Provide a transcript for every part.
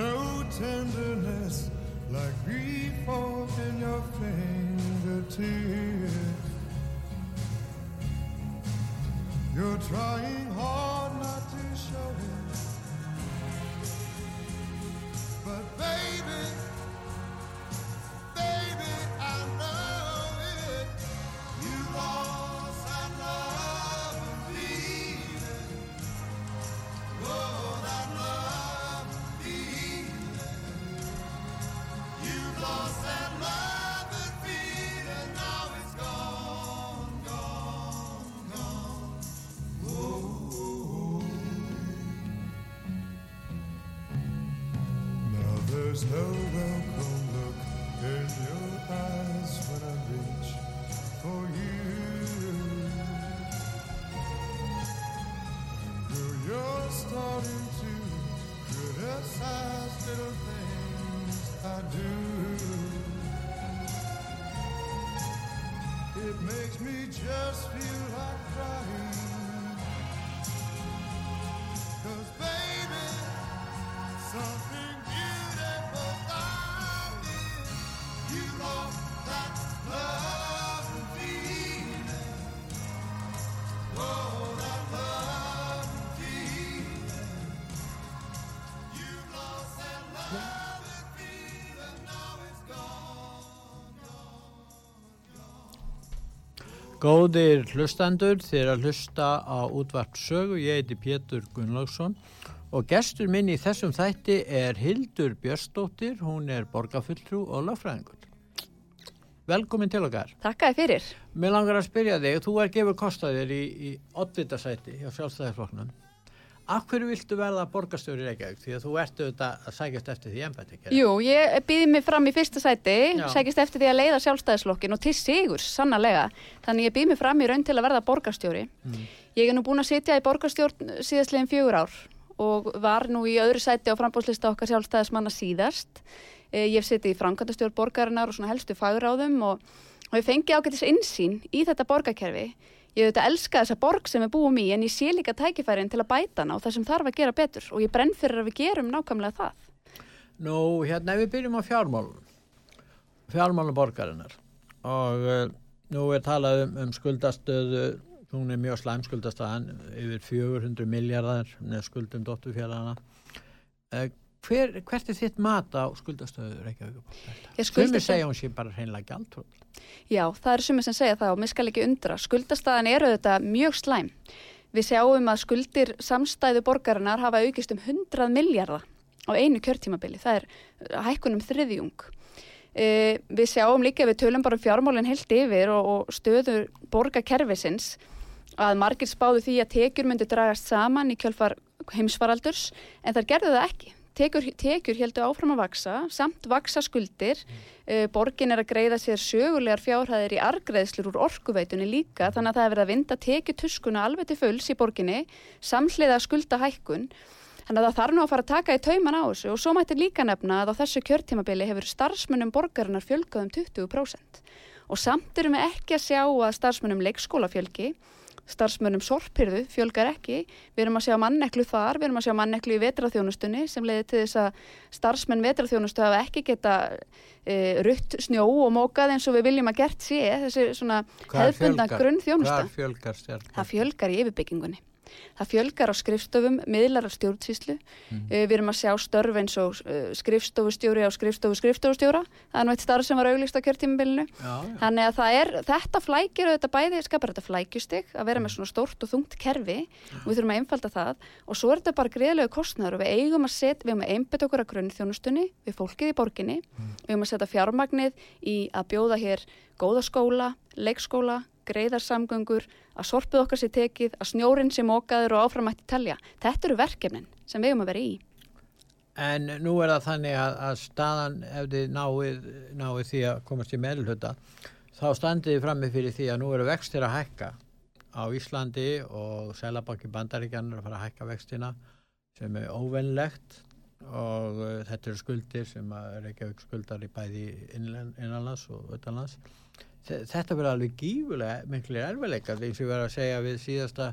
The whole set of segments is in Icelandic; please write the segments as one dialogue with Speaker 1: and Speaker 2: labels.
Speaker 1: No tenderness like grief before in your fingertips. You're trying hard not to show it, but baby. Baby, I know
Speaker 2: Góðir hlustandur, þið er að hlusta á útvart sögu, ég heiti Pétur Gunnlaugsson og gestur minn í þessum þætti er Hildur Björnsdóttir, hún er borgarfulltrú og lögfræðingur. Velkomin til okkar.
Speaker 3: Takkaði fyrir.
Speaker 2: Mér langar að spyrja þig, þú er gefur kostaðir í, í oddvitasæti hjá sjálfstæðarflokknum. Hverju viltu verða borgarstjóri Reykjavík? Því að þú ert auðvitað að sækjast eftir því embætti, ekki?
Speaker 3: Jú, ég býði mig fram í fyrsta sæti,
Speaker 2: Já.
Speaker 3: sækist eftir því að leiða sjálfstæðislokkin og til sigurs, sannarlega. Þannig ég býði mig fram í raun til að verða borgarstjóri.
Speaker 2: Mm.
Speaker 3: Ég er nú búin að sitja í borgarstjórn síðastlegin fjögur ár og var nú í öðru sæti á frambóðslista okkar sjálfstæðismanna síðast. Eh, Ég hef sitið í framkvæmdastjórn borgarinnar og svona helstu fagráðum og, og ég þetta elska þessa borg sem við búum í en ég sé líka tækifærin til að bæta og það sem þarf að gera betur og ég brenn fyrir að við gerum nákvæmlega það.
Speaker 2: Nú, hérna við byrjum á fjármálum, fjármálum borgarinnar og uh, nú er talað um, um skuldastöðu, hún er mjög slæm skuldastöðan, yfir 400 miljardar skuldum dótturfjörðana. Uh, hver, hvert er þitt mat á skuldastöðu Reykjavík?
Speaker 3: Skuldastöð-
Speaker 2: segja hún sé bara hreinlega gjaldtróð.
Speaker 3: Já, það eru sumir sem segja það og mér skal ekki undra. Skuldastaðan eru þetta mjög slæm. Við sjáum að skuldir samstæðu borgarinnar hafa aukist um 100 miljardar á einu kjörtímabili. Það er hækkunum þriðjung. E, við sjáum líka, við tölum bara um fjármálinn heilt yfir og, og stöður borgarkerfisins að margir spáðu því að tekjur myndi dragast saman í kjölfar heimsfaraldurs en þar gerðu það ekki. Tekjur, tekjur heldur áfram að vaksa, samt vaksa skuldir, uh, borgin er að greiða sér sögulegar fjárhæðir í argreðslur úr orkuveitunni líka þannig að það er verið að vinda tekjutuskuna alveg til fulls í borginni, samhliða skulda hækkun. Þannig að það þarf nú að fara að taka í tauman á þessu og svo mætti líka nefna að á þessu kjörtímabili hefur starfsmunum borgarinnar fjölgað um 20%. Og samt erum við ekki að sjá að starfsmunum leikskóla fjölgi, starfsmunum sorpirðu fjölgar ekki, við erum að sjá manneklu þar, við erum að sjá manneklu í vetraþjónustunni sem leiði til þess að starfsmenn vetraþjónustu hafa ekki geta e, rutt snjó og mókað eins og við viljum að gert sé, þessi svona hefðbundna grunnþjónusta.
Speaker 2: Hvar fjölgar stjálf?
Speaker 3: Það fjölgar í yfirbyggingunni. Það fjölgar á skrifstofum, miðlar af stjórnsýslu.
Speaker 2: Mm.
Speaker 3: Við erum að sjá störf eins og uh, skrifstofustjóri á skrifstofu skrifstofustjóra. Það er nú eitt starf sem var auglist á kjörtímabilinu. Þannig að er, þetta flækir auðvitað bæði, skapar þetta flækjustig að vera með svona stórt og þungt kerfi og við þurfum að einfalda það og svo er þetta bara greiðlegu kostnæður og við eigum að setja, við eigum að einbeta okkur að grunnþjónustunni við fólkið í borginni, við eigum að setja fjármagnið í að bjóða hér góða skóla, leikskóla, greiðarsamgöngur, að sorpið okkar sé tekið, að snjórin sé mókaður og áframætti telja. Þetta eru verkefnin sem við erum að vera í.
Speaker 2: En nú er það þannig að, að staðan ef þið náið, náið því að komast í meðlhutta þá standið þið frammi fyrir því að nú eru vextir að hækka á Íslandi og Selabanki Bandaríkjan er að fara að hækka vextina sem er óvennlegt og uh, þetta eru skuldir sem að Reykjavík skuldar í bæði innanlands og utanlands. Þe- Þetta verður alveg gífulega miklu erfileikar eins og ég verður að segja við síðasta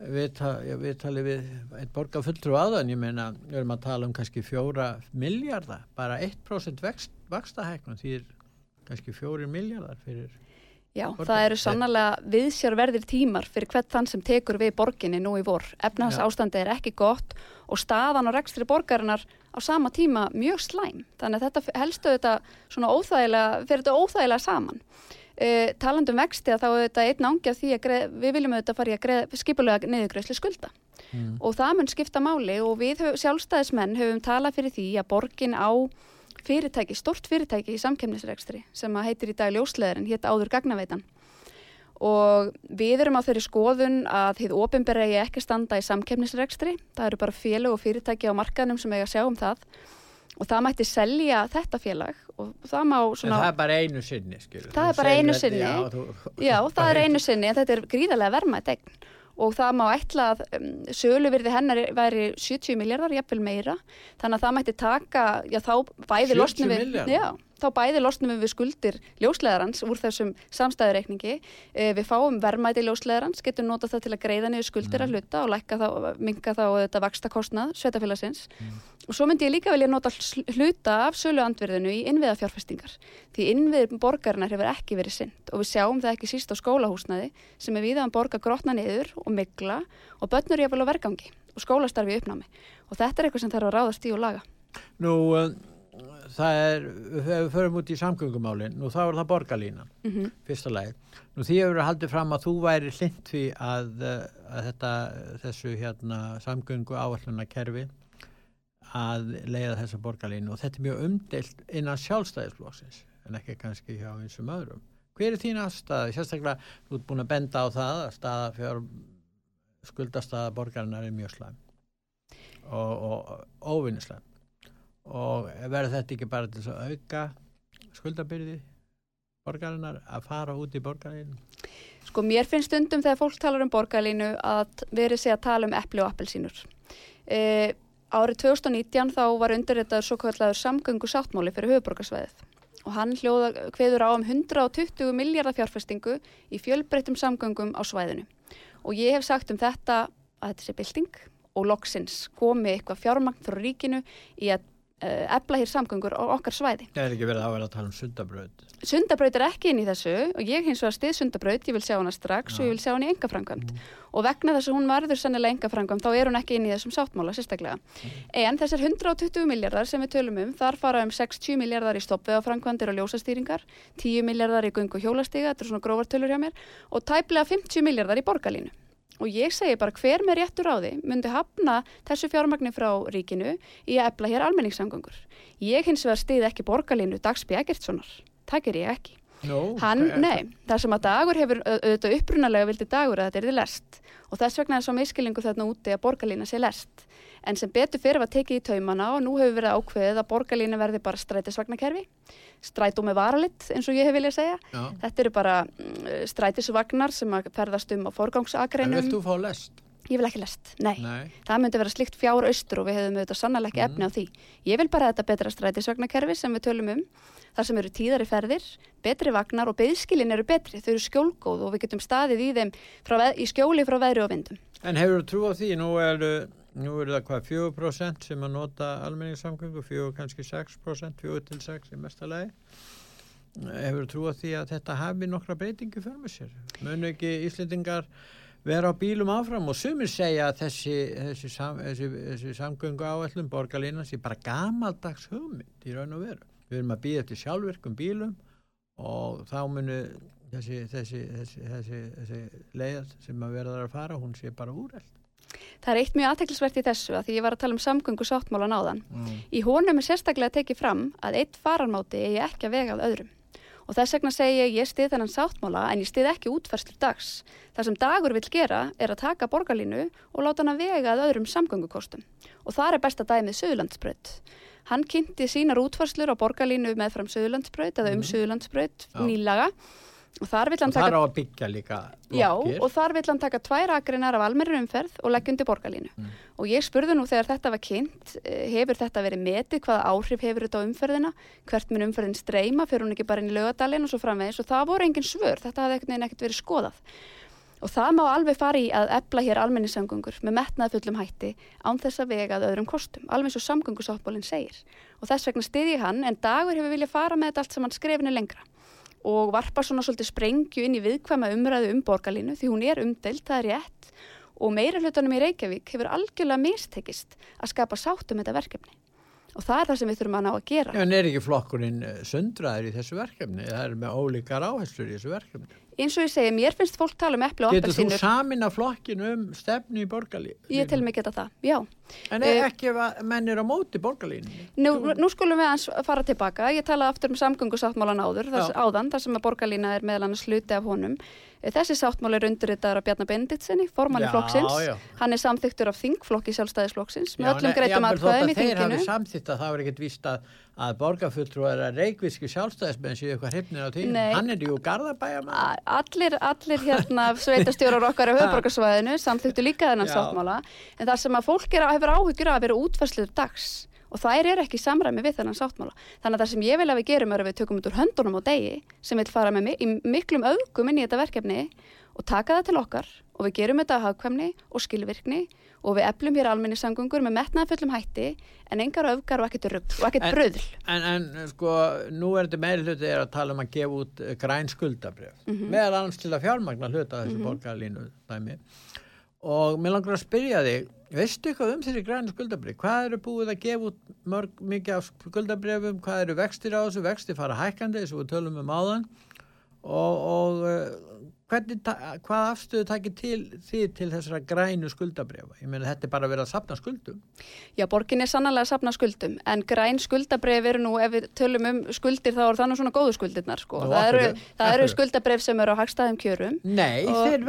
Speaker 2: við, ta, já, við við eitt borgar fulltrú aðan, ég meina við erum að tala um kannski fjóra miljardar bara 1% vext, vakstahæknum því er kannski fjórir miljardar fyrir
Speaker 3: Já,
Speaker 2: Borgin.
Speaker 3: það eru sannlega viðsjárverðir tímar fyrir hvert þann sem tekur við borginni nú í vor. Efnahans ástandi er ekki gott og staðan og rekstri borgarinnar á sama tíma mjög slæm. Þannig að þetta helstu þetta svona óþægilega, fyrir þetta óþægilega saman. Uh, talandum vexti að þá er þetta einn ángi af því að greið, við viljum auðvitað fara í að greið, skipulega niðurgreislu skulda.
Speaker 2: mm.
Speaker 3: og það mun skipta máli og við höf, sjálfstæðismenn höfum talað fyrir því að borgin á fyrirtæki, stort fyrirtæki í samkemnisrekstri sem að heitir í dag ljósleðurinn, hétt áður gagnaveitan og við erum á þeirri skoðun að þið ofinbera eigi ekki standa í samkemnisrekstri, það eru bara félag og fyrirtæki á markaðnum sem eiga að sjá um það og það mætti selja þetta félag og það má
Speaker 2: en
Speaker 3: svona
Speaker 2: það er bara einu sinni skilur.
Speaker 3: Það er bara einu sinni.
Speaker 2: já, þú,
Speaker 3: Já, það er einu sinni, en þetta er gríðarlega verðmætt eign og það má ætla að um, söluvirði hennar væri 70 miljardar, jafnvel meira, þannig að það mætti taka, já þá bæði
Speaker 2: 70
Speaker 3: losnum við,
Speaker 2: milljarða?
Speaker 3: já, þá bæði losnum við skuldir ljósleðarans úr þessum samstæðureikningi, e, við fáum verðmæti ljósleðarans, getum notað það til að greiða niður skuldir að hluta og lækka þá, minga þá þetta vaksta kostnað sveitafélagsins og svo myndi ég líka vilja nota hl- hluta af söluandverðinu í innviðafjárfestingar því innviður borgarinnar hefur ekki verið synd og við sjáum það ekki síst á skólahúsnaði sem er viðan borga grotna niður og mikla og börnur jafnvel á vergangi og skólastarfi uppnámi. Og þetta er eitthvað sem þarf að ráðast í og laga.
Speaker 2: Nú, uh, það er, þegar við förum út í samgöngumálin, nú þá er það borgarlínan,
Speaker 3: Mm
Speaker 2: fyrsta lagi. Nú því hefur haldið fram að þú væri hlind því að, uh, að þetta, þessu hérna samgöngu áalluna kerfi að leiða þessa borgarlínu og þetta er mjög umdelt innan sjálfstæðisflóksins en ekki kannski hjá einsum öðrum. Hver er þín aðstæði? Sérstaklega, þú ert búin að benda á það að staða fjár skuldastaða borgarinnar er mjög slæm og, og óvinnislæm og verður þetta ekki bara til að auka skuldabyrði borgarinnar að fara út í borgarinu
Speaker 3: Sko mér finnst stundum þegar fólk talar um borgarlínu að verið sé að tala um epli og appelsínur. E, árið 2019 þá var undirritaður svo kallaður samgöngu sáttmáli fyrir höfuborgarsvæðið og hann hljóða kveður á um 120 miljardar fjárfestingu í fjölbreyttum samgöngum á svæðinu. Og ég hef sagt um þetta að þetta sé bylting og loksins komi eitthvað fjármagn frá ríkinu í að uh, efla hér samgöngur á okkar svæði.
Speaker 2: Það er ekki verið að vera að tala um sundabraut
Speaker 3: Sundabraut er ekki inn í þessu og ég hins vegar stið Sundabraut, ég vil sjá hana strax og ég vil sjá hana í engaframkvæmt og vegna þess að hún varður sennilega engaframkvæmt þá er hún ekki inn í þessum sáttmála sérstaklega. En þessar 120 miljardar sem við tölum um, þar fara um 60 miljardar í stoppveðaframkvæmdir og ljósastýringar, 10 miljardar í gungu hjólastiga, þetta er svona grófartölur hjá mér og tæplega 50 miljardar í borgarlínu. Og ég segi bara hver með réttur á því myndi hafna þessu fjármagni frá ríkinu í að efla hér almenningssamgöngur. Ég hins vegar stiði ekki borgarlínu Dagsby Eggertssonar. Það ger ég ekki.
Speaker 2: Nó,
Speaker 3: Hann, nei, það sem að dagur hefur au- auðvitað upprunalega vildi dagur að þetta er þið lest og þess vegna er svo miskilingu þarna úti að borgarlína sé lest. En sem betur fyrir var tekið í taumana og nú hefur verið ákveðið að borgarlína verði bara strætisvagnakerfi, strætó með varalitt eins og ég hef viljað segja.
Speaker 2: Já.
Speaker 3: Þetta eru bara mm, strætisvagnar sem að ferðast um á
Speaker 2: En
Speaker 3: forgangsakreinum.
Speaker 2: vilt þú fá lest?
Speaker 3: Ég vil ekki lest, nei.
Speaker 2: Nei.
Speaker 3: Það myndi vera slikt fjár austur og við hefðum auðvitað sannlega ekki efni á því. Ég vil bara þetta betra strætisvagnakerfi sem við tölum um, þar sem eru tíðari ferðir, betri vagnar og beðskilin eru betri, þau eru skjólgóð og við getum staðið í þeim frá, veð- í skjóli frá veðri og vindum.
Speaker 2: En hefur þú trú á því? Nú er, nú er það hvað 4% sem að nota almenningssamgöngu, 4 kannski 6%, 4 til 6 í mesta lagi. Hefur þú trú á því að þetta hafi nokkra breytingi fyrir með sér? Munu ekki Íslendingar vera á bílum áfram og sumir segja að þessi, þessi, sam, þessi, þessi samgöngu áallum borgarlínan sé bara gamaldags hugmynd í raun og veru. Við erum að býða eftir sjálfvirkum bílum og þá munu þessi leið sem að verða að fara, hún sé bara úreld.
Speaker 3: Það er eitt mjög aðteklisvert í þessu að því ég var að tala um samgöngu sáttmálan áðan.
Speaker 2: Mm.
Speaker 3: Í honum er sérstaklega tekið fram að eitt fararmáti eigi ekki að vega af öðrum. Og þess vegna segi ég, ég stið þennan sáttmála en ég stið ekki útfærslu dags. Það sem dagur vil gera er að taka borgarlínu og láta hana vega að öðrum samgöngukostum. Og það er besta dæmið Suðurlandsbraut. Hann kynnti sínar útfærslur á borgarlínu með fram Suðurlandsbraut eða um Suðurlandsbraut
Speaker 2: Já.
Speaker 3: nýlaga. Og þar
Speaker 2: Og er á að byggja líka
Speaker 3: Já,
Speaker 2: blokkir.
Speaker 3: og þar vill hann taka tvær akreinar af almennir umferð og leggja undir borgarlínu.
Speaker 2: Mm.
Speaker 3: Og ég spurði nú þegar þetta var kynnt, eh, hefur þetta verið metið, hvaða áhrif hefur þetta á umferðina, hvert mun umferðin streyma, fyrir hún ekki bara inn í lögadalinn og svo framvegis og það voru engin svör, þetta hafði ekkert ekkert verið skoðað. Og það má alveg fara í að ebla hér almenningssamgöngur með metnaði fullum hætti án þess að vega að öðrum kostum, alveg svo samgöngusáttbólinn segir. Og þess vegna stiði ég hann en dagur hefur viljað fara með þetta allt saman skrefinu lengra og varpa svona svolítið sprengju inn í viðkvæma umræðu um borgarlínu því hún er umdelt, það er rétt og meira hlutunum í Reykjavík hefur algjörlega mistekist að skapa sátt um þetta verkefni og það er það sem við þurfum að ná að gera.
Speaker 2: En er ekki flokkurinn eh, sundraður í þessu verkefni? Það er með ólíkar áherslur í þessu verkefni.
Speaker 3: Eins og ég segi, mér finnst fólk tala um epli og
Speaker 2: Getur þú
Speaker 3: appelsínur.
Speaker 2: samin að flokkin um stefni í borgarlínu?
Speaker 3: Ég tel mig geta það, já.
Speaker 2: En
Speaker 3: Eh,
Speaker 2: ekki að menn er á móti borgarlínu?
Speaker 3: Nú, nú skulum við hans fara tilbaka. Ég talaði aftur um samgöngusáttmálan áður, þess, áðan, þar sem að borgarlína er meðal annars hluti af honum. Eh, Þessi sáttmál er undirritaður af Bjarnar Benditsenni, formanni flokksins.
Speaker 2: já.
Speaker 3: Hann er samþyktur af þingflokki sjálfstæðisflokksins með
Speaker 2: Já,
Speaker 3: öllum greitum atkvæðum í
Speaker 2: að þeir
Speaker 3: þinginu.
Speaker 2: hafi samþýtt að það var ekkert víst að, að borgarfulltrúar að reykvíski sjálfstæðismenn séu eitthvað hrifnir á því.
Speaker 3: Nei.
Speaker 2: Hann er jú garðabæjaman.
Speaker 3: A- Allir, allir hérna sveitastjórar okkar á höfuborgarsvæðinu samþyktu líka þennan sáttmála en það sem að fólk er, hefur af að vera útfærsluður dags og þær er ekki samræmi við þennan sáttmála. Þannig að það sem ég vil að við gerum er að við tökum út úr höndunum á degi sem vil fara með mi í miklum auðgum inn í þetta verkefni og taka það til okkar og við gerum þetta að hagkvæmni og skilvirkni og við eflum hér almenni samgöngur með metnaðfullum hætti en engar öfgar og ekkert rugg og ekkert
Speaker 2: En-
Speaker 3: bröðl.
Speaker 2: En, en sko, nú er þetta meiri hluti að tala um að gefa út eh, græn skuldabrjöf.
Speaker 3: Mhm.
Speaker 2: Meðal annars til að fjármagna hluta þessu borgarlínu dæmi. Og mér langar að spyrja þig, veistu eitthvað um þessi grænu skuldabrjöf? Hvað eru búið að gefa út mörg mikið af skuldabrjöfum? Hvað eru vextir á þessu? Vextir fara hækkandi, eins og við tölum um áðan. Og, og eh, hvað afstöðu takir til því til þessara grænu skuldabrjöfa? Ég meina þetta er bara að vera að sapna skuldum.
Speaker 3: Já, borgin er sannlega að sapna skuldum, en græn skuldabref eru nú, ef við tölum um skuldir, þá eru það nú svona góðu skuldirnar, sko.
Speaker 2: Nú,
Speaker 3: það eru, eru
Speaker 2: hverju?
Speaker 3: skuldabref sem eru á hagstæðum kjörum.
Speaker 2: Nei,
Speaker 3: Og-
Speaker 2: þeir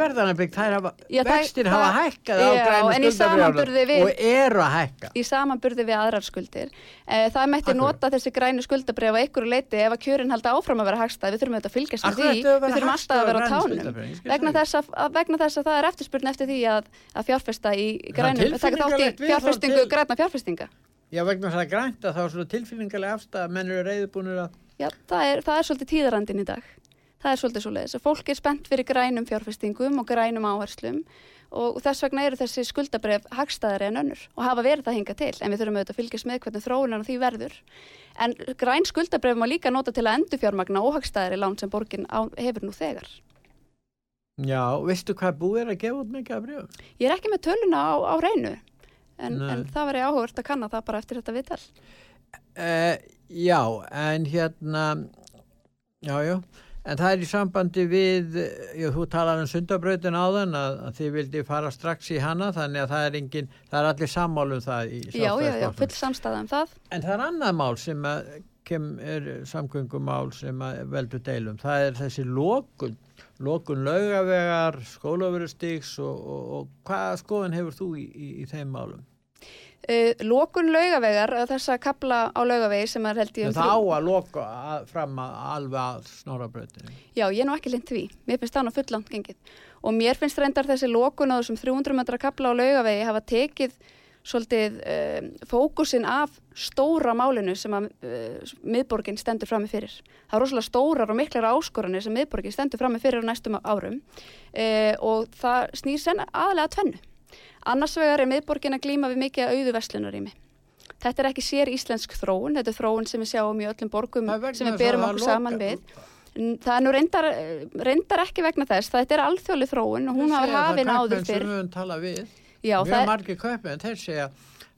Speaker 3: það-
Speaker 2: vextir
Speaker 3: það-
Speaker 2: hafa hækkað á
Speaker 3: Já,
Speaker 2: grænu
Speaker 3: samanburði við-
Speaker 2: og eru að hækka.
Speaker 3: Í samanburði við aðrar skuldir. Eh, það mætti nota þessi grænu skuldabref að ykkur leiti ef að kjörin halda áfram að vera hagstæð. Við þurfum að
Speaker 2: að
Speaker 3: að Vegna
Speaker 2: það
Speaker 3: þess, að, að, vegna þess að það er eftirspurn eftir því að, að fjárfesta í
Speaker 2: Það
Speaker 3: grænum, taka þátt í fjárfestingu, græna fjárfestinga.
Speaker 2: Já, vegna þess að það er grænt að þá er svona tilfinningarlega afstæð að menn eru reyðubúnir að
Speaker 3: Já, það er, það er svolítið tíðarandin í dag. Það er svolítið svo leiðis. Fólk er spennt fyrir grænum fjárfestingum og grænum áherslum og þess vegna eru þessi skuldabref hagstæðari en önnur og hafa verið það hinga til. En við þurfum auðvitað að fylgjast með hvernig þróunan á því verður. En græn skuldabref má líka nota til að endur fjármagna óhagstæðari lán sem borgin á, hefur nú þegar.
Speaker 2: Já, veistu hvað búið er að gefa út mikið af brjöfum?
Speaker 3: Ég er ekki með töluna á, á reynu en, en það væri áhugavert að kanna það bara eftir þetta viðtal.
Speaker 2: Uh, já, en hérna, já, já, en það er í sambandi við, já, þú talar um sundabrautin áðan að, að þið vildi fara strax í hana, þannig að það er engin, það er allir sammálum það
Speaker 3: Já, já, já, full samstæða um það.
Speaker 2: En það er annað mál sem að kem, er samgöngumál sem að veldur deilum. Það er þessi lokun, lokun laugavegar, skólaverustiks og, og, og hvaða skoðan hefur þú í, í, í þeim málum?
Speaker 3: Uh, lokun laugavegar, uh, þessa kapla á laugavegi sem er held ég um
Speaker 2: það á að loka að, fram að alveg að snorabrautinu.
Speaker 3: Já, ég er nú ekki lind því. Mér finnst það nú fullant gengið. Og mér finnst reyndar þessi lokun á þessum 300 metra kapla á laugavegi hafa tekið svolítið um, fókusin af stóra málinu sem að uh, miðborgin stendur frammi fyrir. Það er rosalega stórar og miklar áskoranir sem miðborgin stendur frammi fyrir á næstum árum uh, og það snýr sen aðlega tvennu. Annars vegar er miðborgin að glíma við mikið auðu vestlunarými. Þetta er ekki sér íslensk þróun, þetta er þróun sem við sjáum í öllum borgum sem við berum
Speaker 2: að
Speaker 3: okkur saman við. Það er nú reyndar, reyndar ekki vegna þess, þetta er alþjóðli þróun og hún
Speaker 2: að það
Speaker 3: hafin áður fyrr. Já,
Speaker 2: Mjög
Speaker 3: það,
Speaker 2: margir þeir segja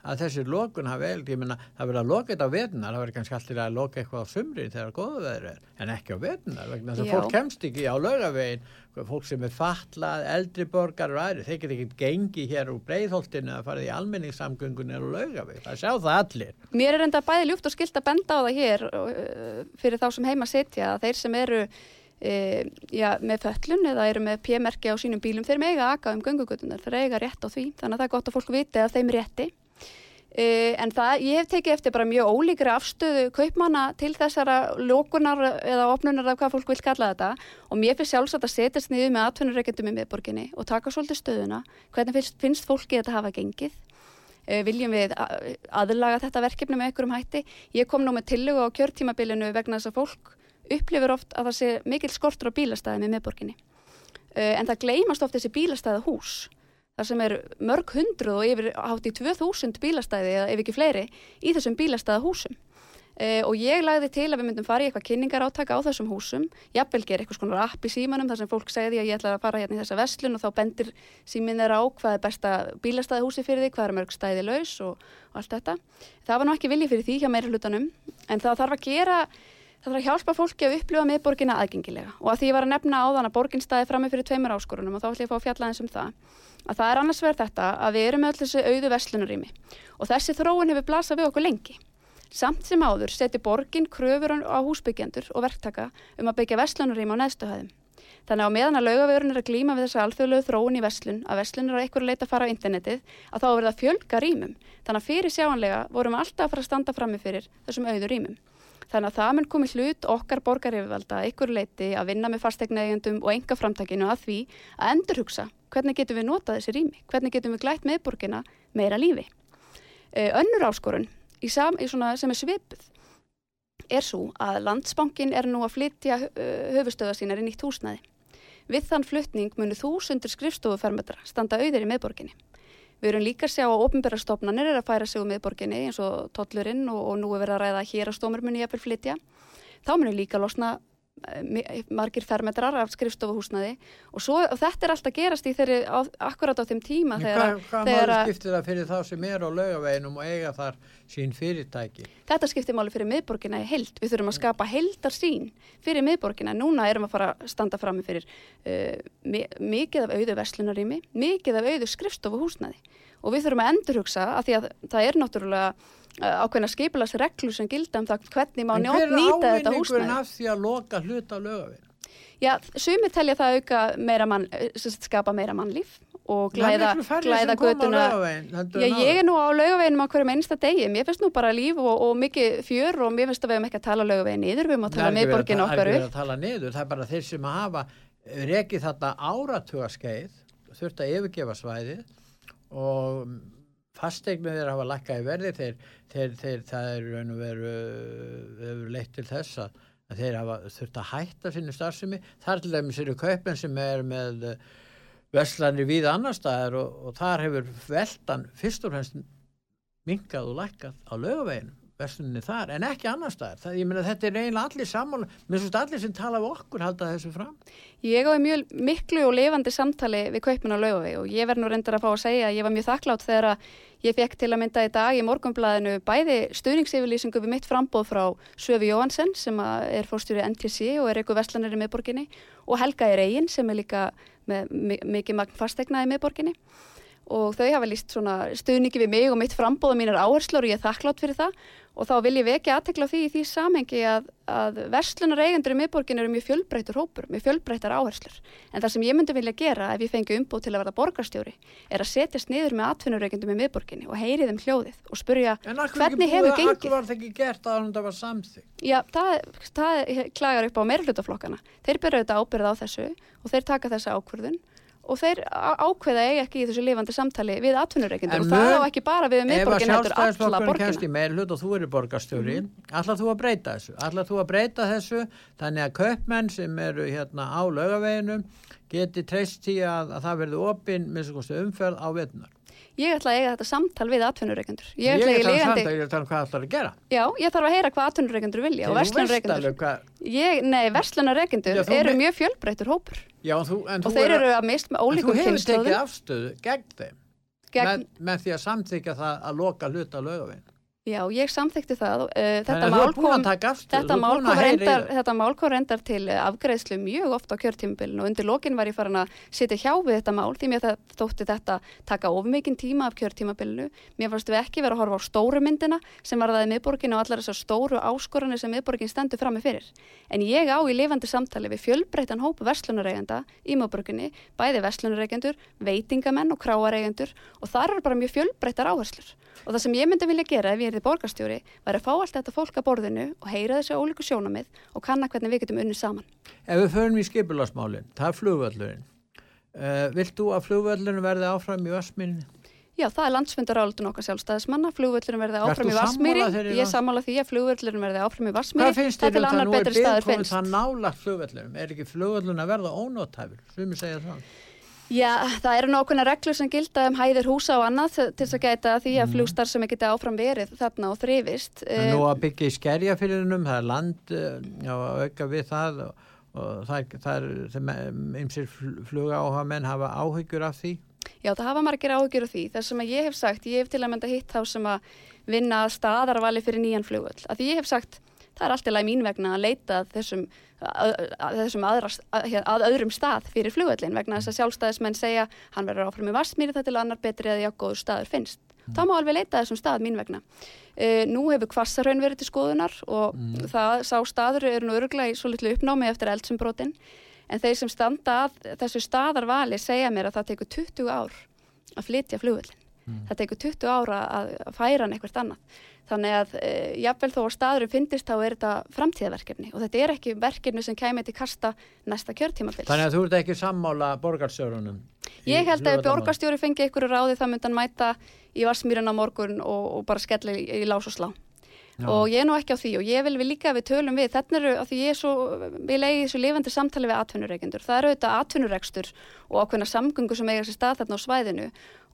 Speaker 2: að þessi lokun hafi vel, ég meina, það verður að loka þetta á vetunar, það verður kannski alltaf að loka eitthvað á sumrin þegar góða veður er, en ekki á vetunar, vegna þess að fólk kemst ekki á laugavegin, fólk sem er fatlað, eldri borgar og aðri, þeir geta ekki gengi hér úr breiðholtinu að fara í almenningssamgöngunni á laugaveg, það sjá það allir.
Speaker 3: mér er enda bæði ljúft og skilt að benda á það hér uh, fyrir þá sem heima sitja þeir sem eru uh, já, með föllun eða eru með p-merki á sínum bílum, þeir mega aka um göngugutunar, þeir eiga rétt á því, þannig að það er gott að fólk viti að þeim rétti. Uh, en það, ég hef tekið eftir bara mjög ólíkri afstöðu kaupmanna til þessara lókunar eða opnunar af hvað fólk vil kalla þetta. Og mér finnst sjálfsagt að setjast niður með atvinnureikendum í miðborginni og taka svolítið stöðuna. Hvernig finnst, finnst fólki þetta hafa gengið? Uh, viljum við aðlaga þetta verkefni með einhverjum hætti? Ég kom nú með tillögu á kjörtímabilinu vegna þess að fólk upplifir oft að það sé mikil skortur á bílastæðum í miðborginni uh, en það gleymast oft þessi bílastæða hús þar sem er mörg hundruð og yfir hátt í 2000 bílastæði eða ef ekki fleiri í þessum bílastæða húsum. Uh, og ég lagði til að við myndum fara í eitthvað kynningar átaka á þessum húsum, jafnvel gera eitthvað svona app í símanum þar sem fólk segði að ég ætla að fara hérna í þessa vestlun og þá bendir síminn þeirra á hvað er besta bílastæði húsi fyrir því, hvað er mörg stæði laus og, og allt þetta. Það var nú ekki vilji fyrir því hjá meira hlutanum en það þarf að gera Það þarf að hjálpa fólki að upplifa miðborgina aðgengilega og að því ég var að nefna áðan að borgin staði frammi fyrir tveimur áskorunum og þá ætlum ég að fá að fjalla eins um það að það er annars verð þetta að við erum öll þessi auðu vestlunarými og þessi þróun hefur blasað við okkur lengi. Samt sem áður seti borgin kröfur á húsbyggjendur og verktaka um að byggja vestlunarými á neðstuhæðum. Þannig að á meðan að laugavegurinn er að glíma við þessa alþjóðlegu þróun í vestlun, að vestlun er á einhverju leita að fara á internetið, að þá er verið að fjölga rýmum. Þannig að fyrir sjáanlega vorum við alltaf að fara að standa frammi fyrir þessum auðu rýmum. Þannig að það mun komið hlut okkar borgaryfirvalda ykkur leiti að vinna með fastegnaegjandum og enga framtakinu að því að endurhugsa hvernig getum við notað þessi rými, hvernig getum við glætt meðborgina meira lífi. Uh, önnur áskorun í sam, í sem er svipuð er svo að landsbankin er nú að flytja uh, höfustöða sínar í nýtt húsnæði. Við þann flutning munu þúsundur skrifstofufermetra standa auðir í meðborginni. Við erum líka að sjá að ofinbæra stofnanir er að færa sig um miðborginni eins og tollurinn og, og nú er verið að ræða að hér að stómur muni jafnvel flytja. Þá muni líka losna margir fermetrar af skrifstofuhúsnaði og, svo, og þetta er alltaf gerast í þeirri á, akkurat á þeim tíma
Speaker 2: En
Speaker 3: þegar,
Speaker 2: hvað, hvað
Speaker 3: þegar
Speaker 2: máli skiptir það fyrir þá sem er á laugaveginum og eiga þar sín fyrirtæki?
Speaker 3: þetta skiptir máli fyrir miðborgina í held. Við þurfum að skapa heldar sín fyrir miðborgina. Núna erum við að fara að standa frammi fyrir uh, mi mikið af auðu vestlunarými, mikið af auðu skrifstofuhúsnaði og við þurfum að endurhugsa að því að það er náttúrulega ákveðna skipilags reglur sem gilda um það hvernig má
Speaker 2: En
Speaker 3: njó-
Speaker 2: hver er
Speaker 3: nýta þetta
Speaker 2: ávinningurinn
Speaker 3: húsnaði.
Speaker 2: af því að loka hluta laugavegin?
Speaker 3: Já, sumir telja það auka meira mann, eh, skapa meira mannlíf og glæða, glæða götuna. Já, ég er nú á laugaveginum á hverjum einsta degi. Mér finnst nú bara líf og, og mikið fjör og mér finnst að við hefum ekki að tala laugavegin niður, við höfum að tala miðborgin okkar
Speaker 2: Það er ekki
Speaker 3: upp.
Speaker 2: að tala niður, það er bara þeir sem hafa rekið þetta áratugaskeið, þurft að yfirgefa svæðið og fastegnir þeir hafa lækkað í verði, þeir, þeir, þeir, það er raun og veru, hefur leitt til þess að, þeir hafa þurft að hætta sinni starfsemi. Þar til dæmis eru kaupin sem er með eh, verslanir við annar staðar og, og þar hefur veldan fyrst og fremst minkað og lækkað á laugaveginum versluninni þar, en ekki annar staðar. Ég meina þetta er eiginlega allir sammála mér finnst allir sem tala við okkur halda þessu fram.
Speaker 3: Ég á í mjög miklu og lifandi samtali við kaupin á laugavegi og ég verð nú reyndar að fá að segja að ég var mjög þakklátt þegar að ég fekk til að mynda í dag í morgunblæðinu bæði stuðningsyfirlýsingu við mitt frambóð frá Söfi Jóhansen sem er fórstjóri NTC og er eitthvað vestlanir í miðborginni og Helga er eigin sem er líka með mi- mikið magn fastegna í miðborginni og þau hafa líst stuðningi við mig og mitt frambóð og mínar áherslur og ég er þakklátt fyrir það. Og þá vil ég vekja aðtekla því í því samhengi að, að verslunar eigendur í miðborgin eru mjög fjölbreytur hópur, mjög fjölbreytar áherslur. En það sem ég myndi vilja gera ef ég fengi umbúð til að verða borgarstjóri er að setjast niður með atvinnureikendum í miðborginni og heyri þeim hljóðið og spurja
Speaker 2: en
Speaker 3: hvernig hefur gengið?
Speaker 2: akkur var það ekki gert að það var samþygg
Speaker 3: Já, það, það klagar upp á meirhlutaflokkana. Þeir byrja auðvitað ábyrða á þessu og þeir taka þessa ákvörðun og þeir ákveða eiga ekki í þessu lifandi samtali við atvinnureikendur
Speaker 2: En
Speaker 3: og það á ekki bara við um miðborgin heldur alla borgina.
Speaker 2: hlut og þú eru borgarstjóri mm ætlað þú að breyta þessu? Ætlað þú að breyta þessu þannig að kaupmenn sem eru hérna á laugaveginum geti treyst í að, að það verði opinn með umferð á vetunar
Speaker 3: Ég ætla að eiga þetta samtal við atvinnureikendur. Ég
Speaker 2: ég
Speaker 3: ætla að
Speaker 2: það
Speaker 3: lifandi...
Speaker 2: samt að ég er að tala um hvað ætlar að gera
Speaker 3: Já, ég þarf að heyra hvað atvinnureikendur vilja og Ég, nei,
Speaker 2: þú
Speaker 3: eru mjög fjölbreytur hópur
Speaker 2: já, en þú, en
Speaker 3: og þeir
Speaker 2: er-
Speaker 3: eru að mist með
Speaker 2: en þú
Speaker 3: ólíkum
Speaker 2: hefur tekið
Speaker 3: kynnslóðum.
Speaker 2: afstöðu gegn þeim
Speaker 3: gegn,
Speaker 2: með, með því að samþykja það að loka hluta lögavinn.
Speaker 3: Já, ég samþykti það. Uh, þetta mál kom reyndar, til afgreðslu mjög oft á kjörtímabilinu og undir lokin var ég farin að sitja hjá við þetta mál því mér þótti þetta taka of mikinn tíma af kjörtímabilinu. Mér fannst við ekki vera að horfa á stóru myndina sem var það í miðborginu og allar þessar stóru áskoranir sem miðborgin stendur frammi fyrir. En ég á í lifandi samtali við fjölbreytan hóp verslunareigenda í miðborginni, bæði verslunareigendur, veitingamenn og kráareigendur og þar eru bara mjög fjölbreytar áherslur. Og það sem ég myndi vilja gera ef ég er þið borgarstjóri var að fá allt þetta fólk að borðinu og heyra þessi ólíku sjónamið og kanna hvernig við getum unni saman.
Speaker 2: Ef við förum í skipulasmálinn, það er flugvöllurinn. Uh, vilt þú að flugvöllurinn verði áfram í Vassminni?
Speaker 3: Já, það er landsfundarálutun okkar sjálfstæðismanna, flugvöllurinn verði áfram
Speaker 2: þú
Speaker 3: í
Speaker 2: þeirri
Speaker 3: Ég sammála því að flugvöllurinn verði áfram í Vassmýri.
Speaker 2: Hvað finnst þér um það nú er byggkomin
Speaker 3: finnst.
Speaker 2: það nálagt flugvöllurinn? Er ekki flugvöllurinn að verða ónóttæfur?
Speaker 3: Já, það eru nákvæmna reglur sem gilda um hæðir húsa og annað til þess að gæta því að flugstar sem geti áfram verið þarna og
Speaker 2: er nú að byggja í skerjafyririnum, það er land, eh, að auka við það og, og það, er- það er, þeim ymsir flugáha menn hafa áhyggjur af því.
Speaker 3: Já, það hafa margir áhugjur á því. Það sem ég hef sagt, ég hef til að mynda hitt þá sem að vinna að staðarvali fyrir nýjan flugvöll. Að því ég hef sagt, það er allt í mín vegna að leita þessum, að, að, þessum aðra, að, að öðrum stað fyrir flugvöllin vegna þess að sjálfstæðismenn segja hann verður áfram í Vassmýri það til annar betri að já, góður staður finnst. Það má alveg leita þessum stað mín vegna. Uh, nú hefur kvassarhaun verið til skoðunar og það sá staður eru nú örgla í svo litlu uppnámi eftir eldsumbrotinn en þeir sem standa að þessu staðarvali segja mér að það tekur 20 ár að flytja flugvöllin. Það tekur 20 ára að færa hann eitthvað annað. Þannig að e, jafnvel þó að staðurinn fyndist þá er þetta framtíðaverkefni og þetta er ekki verkefni sem kæmi til kasta næsta kjörtímabils.
Speaker 2: Þannig að þú ert ekki sammála borgarstjórunum.
Speaker 3: Ég held að borgarstjóri fengi ykkur ráði það myndi hann mæta í Vassmýrin á morgun og, og bara skella í, í lás og slá.
Speaker 2: Já.
Speaker 3: Og ég er nú ekki á því og ég vil við líka við tölum við, þetta eru að því ég er svo, við leiði þessu lifandi samtali við atvinnureikendur. Það eru auðvitað atvinnurekstur og ákveðna samgöngu sem eiga sér stað þarna á svæðinu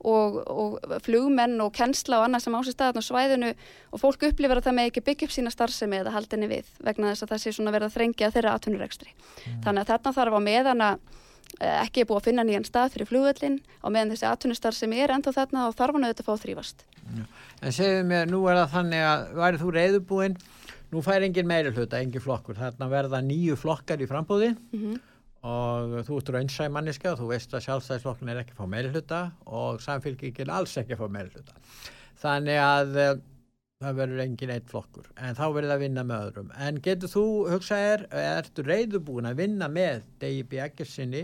Speaker 3: og, og flugmenn og kennsla og annað sem á sér stað þarna á svæðinu og fólk upplifir að það með ekki byggja upp sína starfsemi eða haldinni við vegna þess að það sé svona verið að þrengja þeirra atvinnurekstri. Þannig að þarna þarf á meðan að ekki er búið að finna nýjan stað fyrir flugvöllin og meðan þessi atvinnustar sem er ennþá þarna og þarf hann auðvitað að fá að þrýfast.
Speaker 2: En segðu mér, nú er það þannig að værið þú reyðubúinn, nú fær engin meiri hluta, engin flokkur. Þarna verða nýju flokkar í frambúði
Speaker 3: Mm
Speaker 2: og þú ert raunsæmanniska, þú veist að sjálfstæðisflokkin er ekki að fá meiri hluta og samfélkingin alls ekki að fá meiri hluta. Þannig að uh, það verður engin eitt flokkur, en þá verður það að vinna með öðrum. En getur þú, hugsa er, ertu reyðubúin að vinna með Degi Bjækirsinni,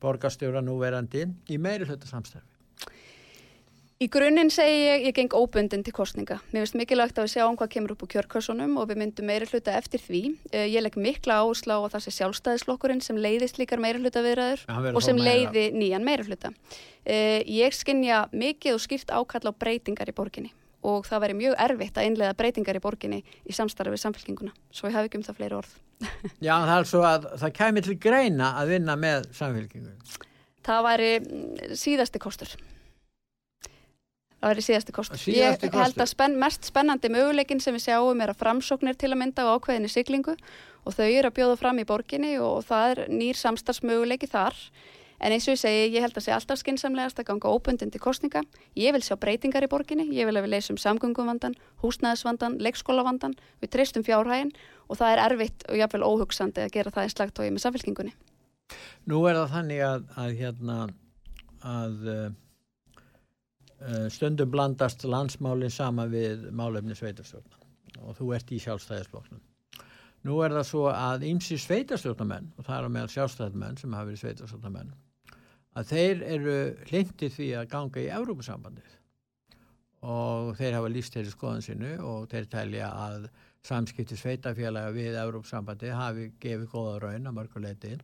Speaker 2: borgarstjóra núverandi, í meiri hluta samstæfi?
Speaker 3: Í grunninn segi ég, ég geng óbundin til kostninga. Mér finnst mikilvægt að við sjáum hvað kemur upp úr kjörkassunum og við myndum meiri hluta eftir því. Uh, ég legg mikla áherslu á að það sé sjálfstæðislokkurinn sem leiðist líkar meiri hluta viðræður og sem
Speaker 2: meira.
Speaker 3: leiði nýjan meiri hluta. Uh, ég skinja mikið og skýrt ákall á breytingar í borginni og það væri mjög erfitt að innlega breytingar í borginni í samstarfi við samfélkinguna. Svo ég hafi ekki um það fleiri orð.
Speaker 2: Já, það er svo að það kæmi til greina að vinna með samfélkingu.
Speaker 3: Það væri mm, síðasti kostur. Það væri síðasti kostur.
Speaker 2: Síðasti
Speaker 3: ég held
Speaker 2: kostur.
Speaker 3: að spenn, mest spennandi möguleikin sem við sjáum er að framsóknir til að mynda á ákveðinni siglingu og þau eru að bjóða fram í borginni og það er nýr samstarfsmöguleiki þar. En eins og ég segi, ég held að sé alltaf skinsamlegast að ganga óbundin til kostninga. Ég vil sjá breytingar í borginni, ég vil að við leysum samgönguvandan, húsnæðisvandan, leikskólavandan, við treystum fjárhægin og það er erfitt og jafnvel óhugsandi að gera það í slagtói með samfélkingunni.
Speaker 2: Nú er það þannig að, að hérna að uh, stundum blandast landsmálinn sama við málefni sveitarstjórna og þú ert í sjálfstæðisflokknum. Nú er það svo að ýmsi sveitarstjórnamenn og það er á meðal sjálfstæðismenn sem hafa verið sveitarstjórnamenn að þeir eru hlindið því að ganga í Evrópusambandið og þeir hafa líst þeirri skoðan sinu og þeir telja að samskipti sveitafélaga við Evrópusambandið hafi gefið góða raun að mörguleiti.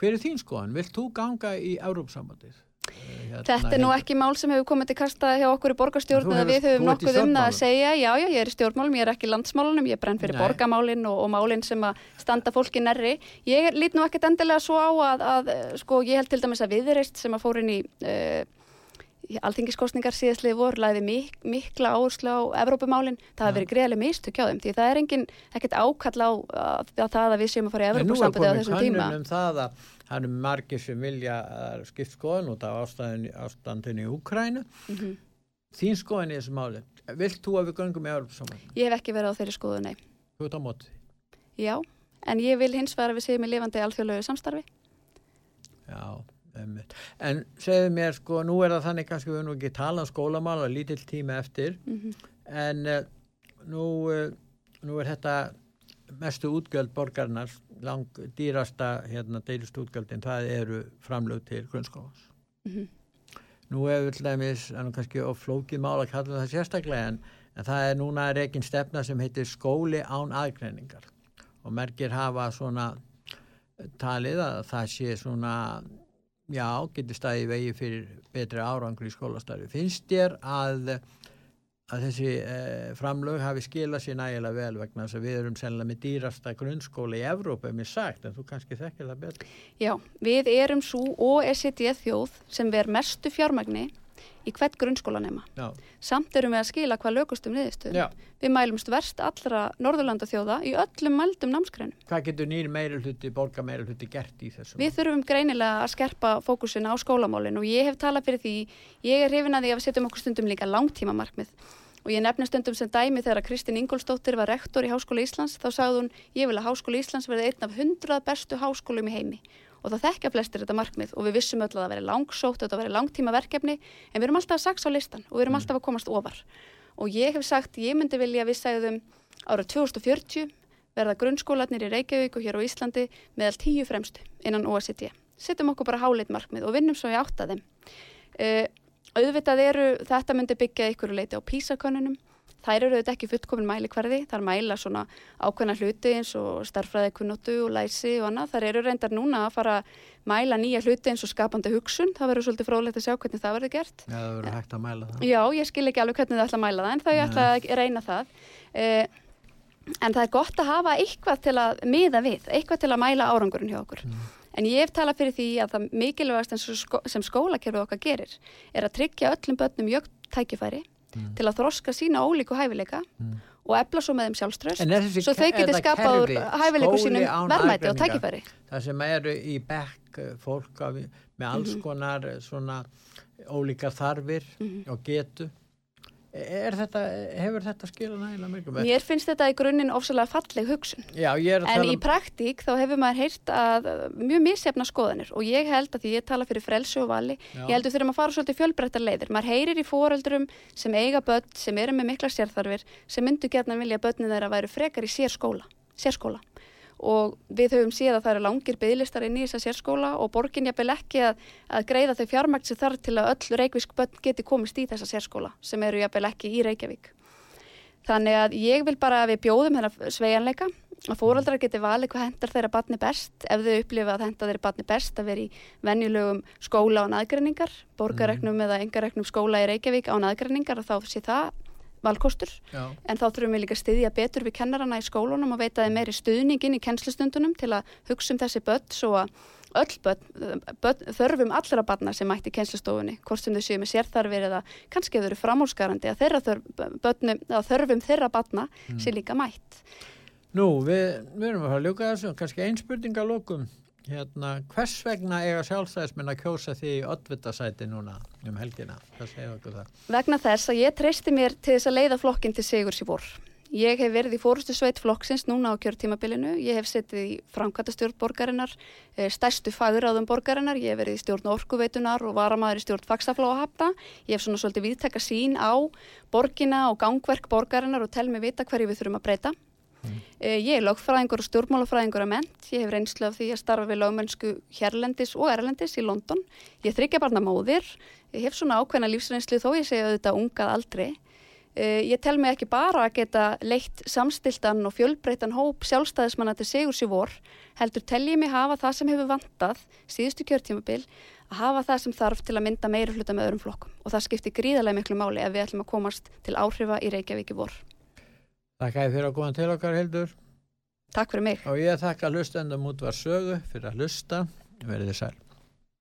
Speaker 2: Hver er þín skoðan? Vilt þú ganga í Evrópusambandið? Eh, Hérna,
Speaker 3: Þetta er nú ekki mál sem hefur komið til kasta hjá okkur í borgarstjórn eða
Speaker 2: hefur-
Speaker 3: við höfum nokkuð um það að segja. Já, já, ég er í stjórnmálum, ég er ekki í landsmálunum, ég brenn fyrir
Speaker 2: Nei.
Speaker 3: borgarmálin og, og málin sem að standa fólki nærri. Ég lít nú ekkert endilega svo á að, að eh, sko, ég held til dæmis að viðreist sem að fór inn í, uh, alþingiskostningar síðastlið voru læði mik mikla áherslu á Evrópumálin, það
Speaker 2: Já.
Speaker 3: verið greiðlega mistök hjá þeim, því það er engin ekkert ákall á, á, á það að við séum að fara í Evrópusambandi á þessum tíma.
Speaker 2: Það að það eru margir sem vilja að skipt skoðun út af ástandinu í Úkrænu.
Speaker 3: Mhm.
Speaker 2: Þín skoðin í þessu máli. Vilt þú að við göngum í Európa
Speaker 3: Ég hef ekki verið á þeirri skoðu, nei.
Speaker 2: Þú ert á móti.
Speaker 3: Já, en ég vil hins vegar að við séum í lifandi alþjóðlegu samstarfi.
Speaker 2: Já, einmitt. En segðu mér, sko, nú er það þannig kannski við nú ekki tala um skólamál og lítill tími eftir,
Speaker 3: Mhm.
Speaker 2: en uh, nú, uh, nú er þetta mestu útgjöld borgarnar, lang dýrasta hérna, deilust útgjöldin, það eru framlög til grunnskólans.
Speaker 3: Mhm.
Speaker 2: Nú hefur nú kannski of flókið mál að kalla það sérstaklega, en, en það er núna reikin stefna sem heitir skóli án aðgreiningar og merkir hafa svona talið að það sé svona já, getur staðið vegi fyrir betri árangur í skólastarfi. Finnst þér að, að þessi eh, framlög hafi skilað sér nægilega vel vegna þess að við erum sennilega með dýrasta grunnskóla í Evrópa, mér sagt, en þú kannski þekkir það betur.
Speaker 3: Já, við erum svo OECD þjóð sem ver mestu fjármagni í hvert grunnskólanema.
Speaker 2: Já,
Speaker 3: Samt erum við að skila hvað lögustum niðurstöðum. Við mælumst verst allra Norðurlanda þjóða í öllum mældum námskrænum.
Speaker 2: Hvað getur nýr meiri hluti, borga meiri hluti gert í þessu?
Speaker 3: Við þurfum greinilega að skerpa fókusin á skólamálin og ég hef talað fyrir því, ég er hrifin að því að við setjum okkur stundum líka langtíma markmið og ég nefni stundum sem dæmi þegar Kristín Ingolstóttir var rektor í Háskóla Íslands þá sagði hún, ég vil að Háskóla Íslands verði einn af hundrað bestu háskólum í heimi og það þekkja flestir þetta markmið og við vissum öll að það veri langsótt, þetta veri langtíma verkefni en við erum alltaf að saxa á listan og við erum alltaf að komast ofar og ég hef sagt, ég myndi vilja að við segðum ára 2040 verða grunnskólanir í Reykjavík og hér á Íslandi meðal tíu fremstu innan OECD. Setjum okkur bara háleit markmið og vinnum svo í átt að þeim. Uh, auðvitað eru, þetta myndi byggja ykkur leiti á písakönnunum. Þær eru auðvitað ekki fullkomin mæli hverði, þar mæla svona ákveðna hluti eins og starffræði kunnóttu og læsi og annað. Þar eru reyndar núna að fara að mæla nýja hluti eins og skapandi hugsun. Það verður svolítið frólægt að sjá hvernig það verður gert.
Speaker 2: Já, það verður hægt að mæla það.
Speaker 3: Já, ég skil ekki alveg hvernig þau ætla að mæla það en þau ætla að reyna það. Uh, en það er gott að hafa eitthvað til að miða við, eitthvað til að mæla árangurinn hjá okkur. En ég hef talað fyrir því að það mikilvægast skó, sem skólakerfið okkar gerir er að tryggja öllum börnum jögt tækifæri til að þroska sína ólíku hæfileika og efla svo með þeim sjálfströst svo þau
Speaker 2: ke-
Speaker 3: geti
Speaker 2: þetta
Speaker 3: skapað hæfileiku sínum verðmæti og tækifæri.
Speaker 2: Það sem eru í bekk eh, fólk af, með alls
Speaker 3: Mhm.
Speaker 2: konar eh, svona ólíkar þarfir
Speaker 3: Mhm.
Speaker 2: og getu. Er þetta, hefur þetta skilað nægilega mjög?
Speaker 3: Mér finnst þetta í grunninn ofsalega falleg hugsun.
Speaker 2: Já, ég er að
Speaker 3: En í
Speaker 2: um...
Speaker 3: praktík þá hefur maður heyrt að mjög misjafna skoðanir og ég held að því ég tala fyrir frelsu og vali,
Speaker 2: Já.
Speaker 3: ég held að þurfum að fara svolítið fjölbreyttar leiðir. Maður heyrir í fóröldurum sem eiga börn, sem eru með mikla sérþarfir, sem myndu gerðan vilja að börnin þeirra væru frekar í sérskóla, sérskóla. Og við höfum séð að það eru langir bygglistar inn í þessa sérskóla og borgin jafnvel ekki að, að greiða þau fjármægt sem þarf til að öll reykvísk börn geti komist í þessa sérskóla sem eru jafnvel ekki í Reykjavík. Þannig að ég vil bara að við bjóðum hennar sveigjanleika að fóraldrar geti valið hvað hendar þeirra batni best ef þau upplifa að henda þeirra batni best að vera í venjulegum skóla án aðgreiningar, borgareknum eða engareknum skóla í Reykjavík án aðgreiningar og þá sé það valkostur
Speaker 2: Já,
Speaker 3: en þá þurfum við líka að styðja betur við kennarana í skólunum og veita þeim meiri stuðningin í kennslustundunum til að hugsa um þessi börn svo að öll börn, börn þörfum allra barna sem mætti kennslustofunni, hvort sem þau séu með sérþarfir eða kannski þau eru framúrskarandi að, þeirra þörf, börnum, að þörfum þeirra barna sé líka mætt.
Speaker 2: Nú, við, við erum að fara að ljúka þessu, kannski ein spurning að lókum. Hérna, hvers vegna eiga sjálfstæðismenn að kjósa því í oddvitasæti núna um helgina? Hvað segir okkur það?
Speaker 3: Vegna þess að ég treysti mér til þess að leiða flokkin til sigurs í vor. Ég hef verið í fórustu sveit flokksins núna á kjörtímabilinu. Ég hef setið í framkvæmtastjórn borgarinnar, eh, stærstu fagráðum borgarinnar. Ég hef verið í stjórn orkuveitunar og varamaður í stjórn fagsaflóahafna. Ég hef svona svolítið viðtekka sín á borgina og gangverk borgarinnar og tel mig vita hverju við þurfum að breyta. Eh, Ég er lögfræðingur og stjórnmálafræðingur að ment. Ég hef reynslu af því að starfa við lögmennsku hérlendis og erlendis í London. Ég þryggja barna móðir. Ég hef svona ákveðna lífsreynslu þó ég segja auðvitað ungað aldrei. Eh, Ég tel mig ekki bara að geta leitt samstiltan og fjölbreytan hóp sjálfstæðismanna til sigurs í vor, heldur tel ég mig hafa það sem hefur vantað síðustu kjörtímabil, að hafa það sem þarf til að mynda meiri hluta með öðrum flokkum og það skiptir gríðarlega miklu máli ef við ætlum að komast til áhrifa í Reykjavík í vor.
Speaker 2: Þakka ég fyrir að koma til okkar, Hildur.
Speaker 3: Takk fyrir mig.
Speaker 2: Og ég þakka hlustendum út var sögu fyrir að hlusta. Verðið sæl.